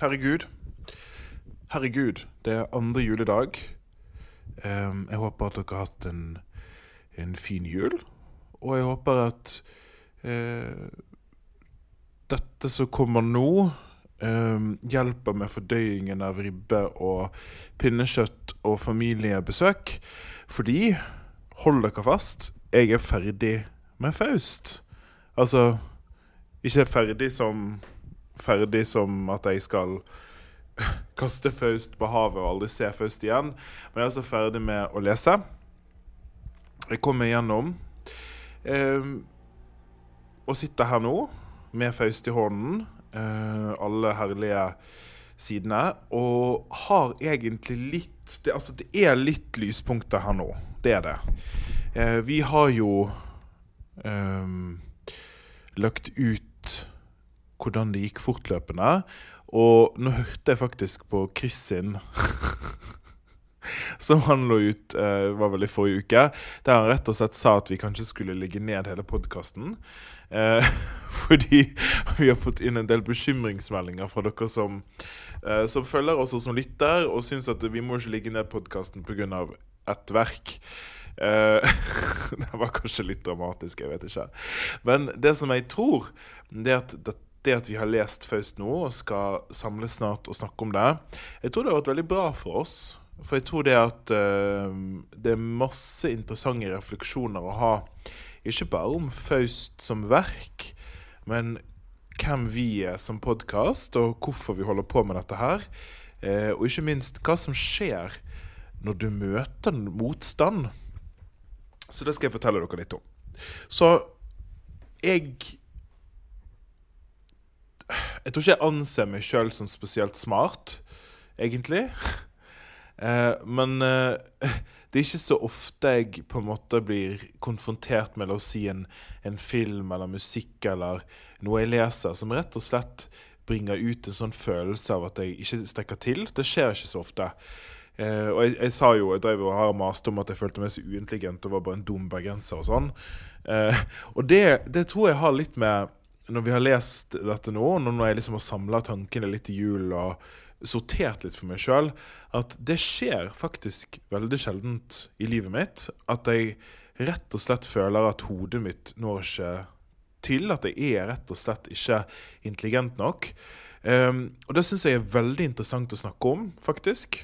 Herregud. Herregud, det er andre juledag. Um, jeg håper at dere har hatt en, en fin jul. Og jeg håper at uh, dette som kommer nå, um, hjelper med fordøyingen av ribbe og pinnekjøtt og familiebesøk. Fordi, hold dere fast, jeg er ferdig med Faust. Altså ikke ferdig som Ferdig som at jeg skal kaste Faust på havet og aldri se Faust igjen. Men jeg er altså ferdig med å lese. Jeg kommer gjennom. Eh, og sitter her nå med Faust i hånden. Eh, alle herlige sidene. Og har egentlig litt det, Altså, det er litt lyspunkter her nå. Det er det. Eh, vi har jo ehm, lagt ut hvordan det gikk fortløpende. Og nå hørte jeg faktisk på Chris sin Som han lå ut uh, var vel i forrige uke. Der han rett og slett sa at vi kanskje skulle legge ned hele podkasten. Uh, fordi vi har fått inn en del bekymringsmeldinger fra dere som, uh, som følger oss og som lytter, og syns at vi må ikke legge ned podkasten pga. ett verk. Eh, det var kanskje litt dramatisk, jeg vet ikke. Men det som jeg tror, det er at det, det at vi har lest Faust nå og skal samles snart og snakke om det, jeg tror det har vært veldig bra for oss. For jeg tror det at uh, det er masse interessante refleksjoner å ha, ikke bare om Faust som verk, men hvem vi er som podkast, og hvorfor vi holder på med dette her. Uh, og ikke minst hva som skjer når du møter motstand. Så det skal jeg fortelle dere litt om. Så jeg Jeg tror ikke jeg anser meg sjøl som spesielt smart, egentlig. Eh, men eh, det er ikke så ofte jeg på en måte blir konfrontert med oss si en, en film eller musikk eller noe jeg leser, som rett og slett bringer ut en sånn følelse av at jeg ikke strekker til. Det skjer ikke så ofte. Eh, og jeg, jeg sa jo, jeg drev og har mast om at jeg følte meg så uintelligent og var bare en dum bergenser og sånn. Eh, og det, det tror jeg har litt med Når vi har lest dette nå, når jeg liksom har samla tankene litt i jul og sortert litt for meg sjøl, at det skjer faktisk veldig sjeldent i livet mitt at jeg rett og slett føler at hodet mitt når ikke til. At jeg er rett og slett ikke intelligent nok. Um, og det syns jeg er veldig interessant å snakke om, faktisk.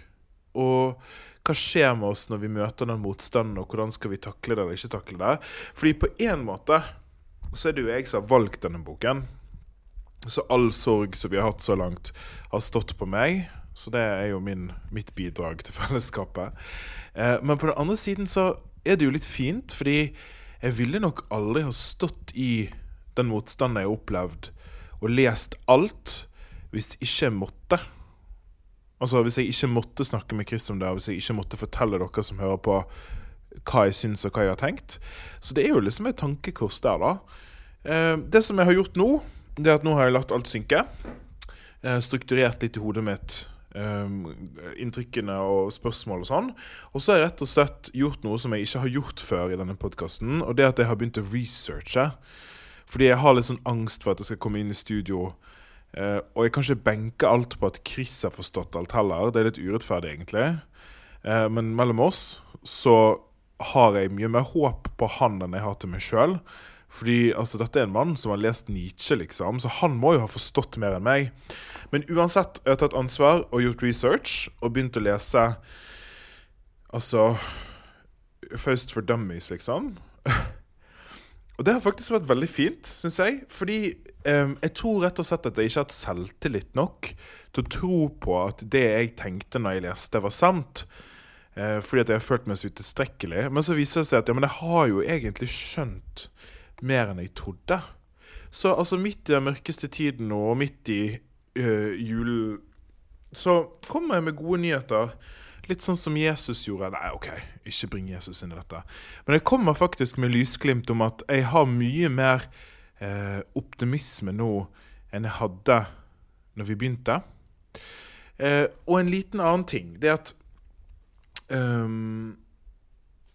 Og hva skjer med oss når vi møter den motstanden, og hvordan skal vi takle det eller ikke takle det? Fordi på en måte så er det jo jeg som har valgt denne boken. Så all sorg som vi har hatt så langt, har stått på meg. Så det er jo min, mitt bidrag til fellesskapet. Eh, men på den andre siden så er det jo litt fint, fordi jeg ville nok aldri ha stått i den motstanden jeg har opplevd, og lest alt, hvis ikke jeg måtte. Altså Hvis jeg ikke måtte snakke med Chris om det, og hvis jeg ikke måtte fortelle dere som hører på, hva jeg syns og hva jeg har tenkt. Så det er jo liksom et tankekors der, da. Eh, det som jeg har gjort nå, det er at nå har jeg latt alt synke. Eh, strukturert litt i hodet mitt. Um, inntrykkene og spørsmål og sånn. Og så har jeg rett og slett gjort noe som jeg ikke har gjort før i denne podkasten, og det er at jeg har begynt å researche. Fordi jeg har litt sånn angst for at jeg skal komme inn i studio. Og jeg kan ikke benke alt på at Chris har forstått alt heller. Det er litt urettferdig, egentlig. Men mellom oss så har jeg mye mer håp på han enn jeg har til meg sjøl. Fordi altså, dette er en mann som har lest Nietzsche, liksom, så han må jo ha forstått mer enn meg. Men uansett, jeg har tatt ansvar og gjort research og begynt å lese Altså Faust for Dummies, liksom. Og det har faktisk vært veldig fint, syns jeg. Fordi um, jeg tror rett og slett at jeg ikke har hatt selvtillit nok til å tro på at det jeg tenkte når jeg leste, var sant. Uh, fordi at jeg har følt meg så utilstrekkelig. Men så viser det seg at ja, men jeg har jo egentlig skjønt mer enn jeg trodde. Så altså midt i den mørkeste tiden nå, og midt i øh, julen, så kommer jeg med gode nyheter. Litt sånn som Jesus gjorde. Nei, OK, ikke bring Jesus inn i dette. Men jeg kommer faktisk med lysglimt om at jeg har mye mer eh, optimisme nå enn jeg hadde når vi begynte. Eh, og en liten annen ting, det er at um,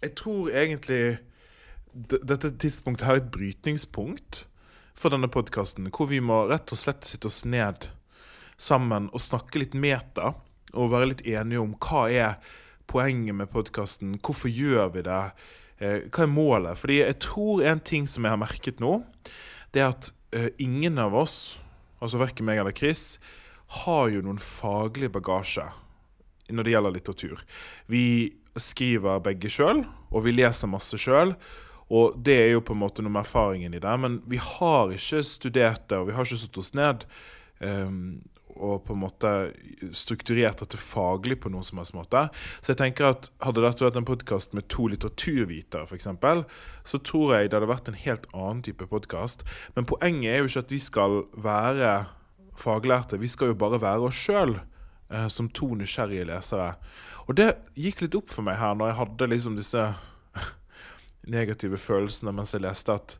Jeg tror egentlig dette tidspunktet har et brytningspunkt for denne podkasten, hvor vi må rett og slett sitte oss ned sammen og snakke litt meta og være litt enige om hva er poenget med podkasten, hvorfor gjør vi det, eh, hva er målet? Fordi jeg tror en ting som jeg har merket nå, det er at eh, ingen av oss, altså verken meg eller Chris, har jo noen faglig bagasje når det gjelder litteratur. Vi skriver begge sjøl, og vi leser masse sjøl. Og det er jo på en måte noe med erfaringen i det, men vi har ikke studert det, og vi har ikke satt oss ned um, og på en måte strukturert dette faglig på noen som helst måte. Så jeg tenker at hadde dette vært en podkast med to litteraturvitere, f.eks., så tror jeg det hadde vært en helt annen type podkast. Men poenget er jo ikke at vi skal være faglærte, vi skal jo bare være oss sjøl. Eh, som to nysgjerrige lesere. Og det gikk litt opp for meg her når jeg hadde liksom disse negative følelsene mens jeg leste at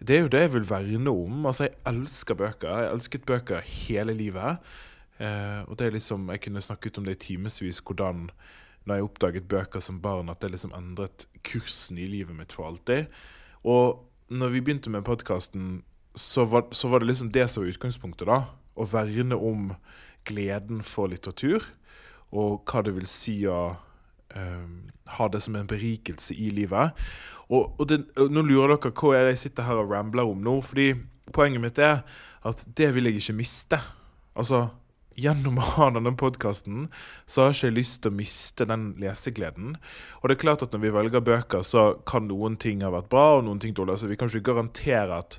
det er jo det jeg vil verne om. Altså, jeg elsker bøker. Jeg elsket bøker hele livet. Eh, og det er liksom, Jeg kunne snakket om det i timevis, hvordan når jeg oppdaget bøker som barn, at det liksom endret kursen i livet mitt for alltid. Og når vi begynte med podkasten, så, så, var det liksom det som var utgangspunktet. da, Å verne om gleden for litteratur, og hva det vil si å um, ha det som en berikelse i livet. Og, og, det, Nå lurer dere hva jeg sitter her og rambler om nå. fordi Poenget mitt er at det vil jeg ikke miste. Altså, Gjennom å ha denne podkasten så har ikke lyst til å miste den lesegleden. Og det er klart at når vi velger bøker, så kan noen ting ha vært bra, og noen ting dårlig. Altså, vi kan ikke garantere at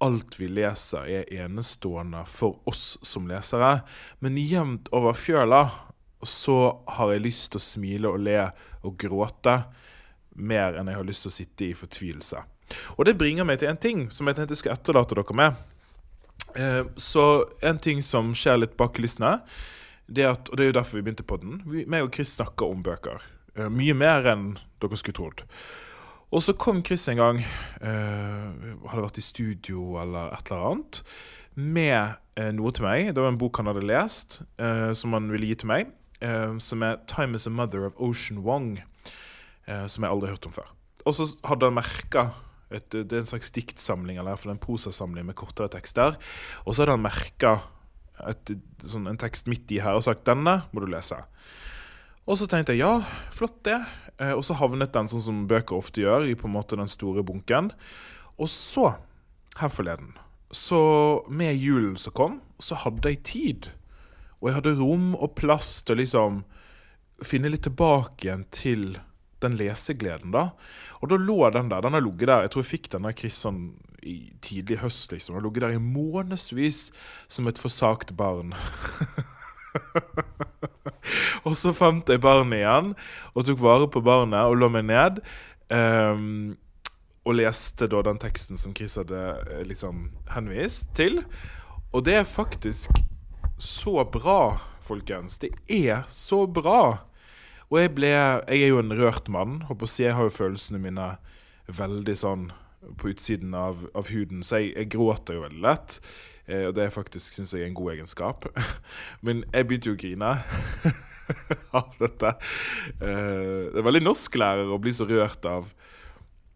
alt vi leser er enestående for oss som lesere. Men jevnt over fjøla så har jeg lyst til å smile og le og gråte mer enn jeg har lyst til å sitte i fortvilelse. Og det bringer meg til en ting som jeg tenkte jeg skulle etterlate dere med. Eh, så en ting som skjer litt bak kulissene, det at, og det er jo derfor vi begynte på den, vi, meg og Chris snakker om bøker. Eh, mye mer enn dere skulle trodd. Og så kom Chris en gang, uh, hadde vært i studio eller et eller annet, med uh, noe til meg. Det var en bok han hadde lest, uh, som han ville gi til meg, som er 'Time Is A Mother' of Ocean Wong som jeg aldri har hørt om før. Og så hadde han merka det er en slags diktsamling eller en prosasamling med kortere tekster. Og så hadde han merka sånn, en tekst midt i her og sagt 'denne må du lese'. Og så tenkte jeg ja, flott det. Eh, og så havnet den sånn som bøker ofte gjør, i på en måte den store bunken. Og så, her forleden, så med julen som kom, så hadde jeg tid. Og jeg hadde rom og plass til å liksom finne litt tilbake igjen til den lesegleden, da. Og da lå den der. Den har ligget der. Jeg tror jeg fikk den av Chris sånn i tidlig høst, liksom. Den har ligget der i månedsvis som et forsagt barn. og så fant jeg barnet igjen og tok vare på barnet og lå meg ned. Um, og leste da den teksten som Chris hadde eh, liksom henvist til. Og det er faktisk så bra, folkens. Det er så bra. Og jeg ble Jeg er jo en rørt mann. Jeg har jo følelsene mine veldig sånn på utsiden av, av huden, så jeg, jeg, gråter jo veldig lett. Eh, og det er faktisk syns jeg en god egenskap. Men jeg begynte jo å grine av dette. Uh, det er veldig norsklærer å bli så rørt av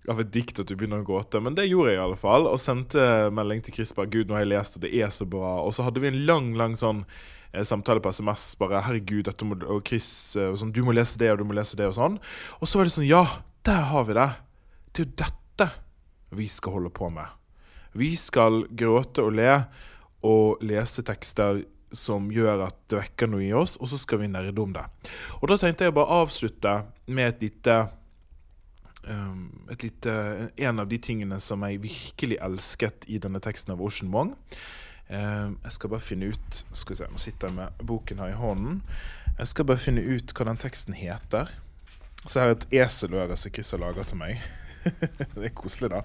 av et dikt at du begynner å gråte. Men det gjorde jeg i alle fall, og sendte melding til Chris bare 'Gud, nå har jeg lest, og det er så bra'. Og så hadde vi en lang, lang sånn Eh, samtale på SMS. Bare 'Herregud, dette må, og Chris, og sånn, du må lese det, og du må lese det', og sånn. Og så var det sånn Ja, der har vi det! Det er jo dette vi skal holde på med. Vi skal gråte og le og lese tekster som gjør at det vekker noe i oss, og så skal vi nerde om det. Og da tenkte jeg bare avslutte med et lite, um, et lite En av de tingene som jeg virkelig elsket i denne teksten av Ocean Wong. Um, jeg skal bare finne ut Skal vi se, Nå sitter jeg med boken her i hånden. Jeg skal bare finne ut hva den teksten heter. Så jeg har et eseløre som Chris har laga til meg. det er koselig, da.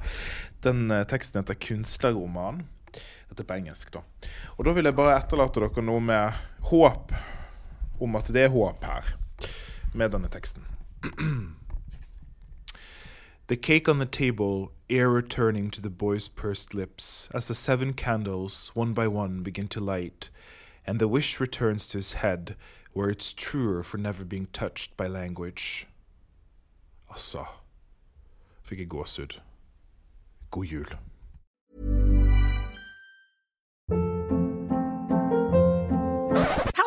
Den uh, teksten heter 'Kunstnerroman'. Dette er på engelsk, da. Og da vil jeg bare etterlate dere noe med håp om at det er håp her, med denne teksten. The cake on the table, air returning to the boy's pursed lips, as the seven candles, one by one, begin to light, and the wish returns to his head, where it's truer for never being touched by language. Altså Fikk jeg gåsehud. God jul.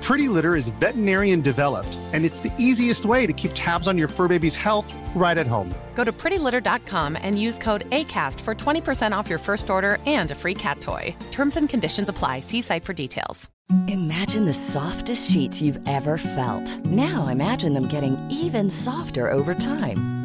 Pretty Litter is veterinarian developed, and it's the easiest way to keep tabs on your fur baby's health right at home. Go to prettylitter.com and use code ACAST for 20% off your first order and a free cat toy. Terms and conditions apply. See site for details. Imagine the softest sheets you've ever felt. Now imagine them getting even softer over time.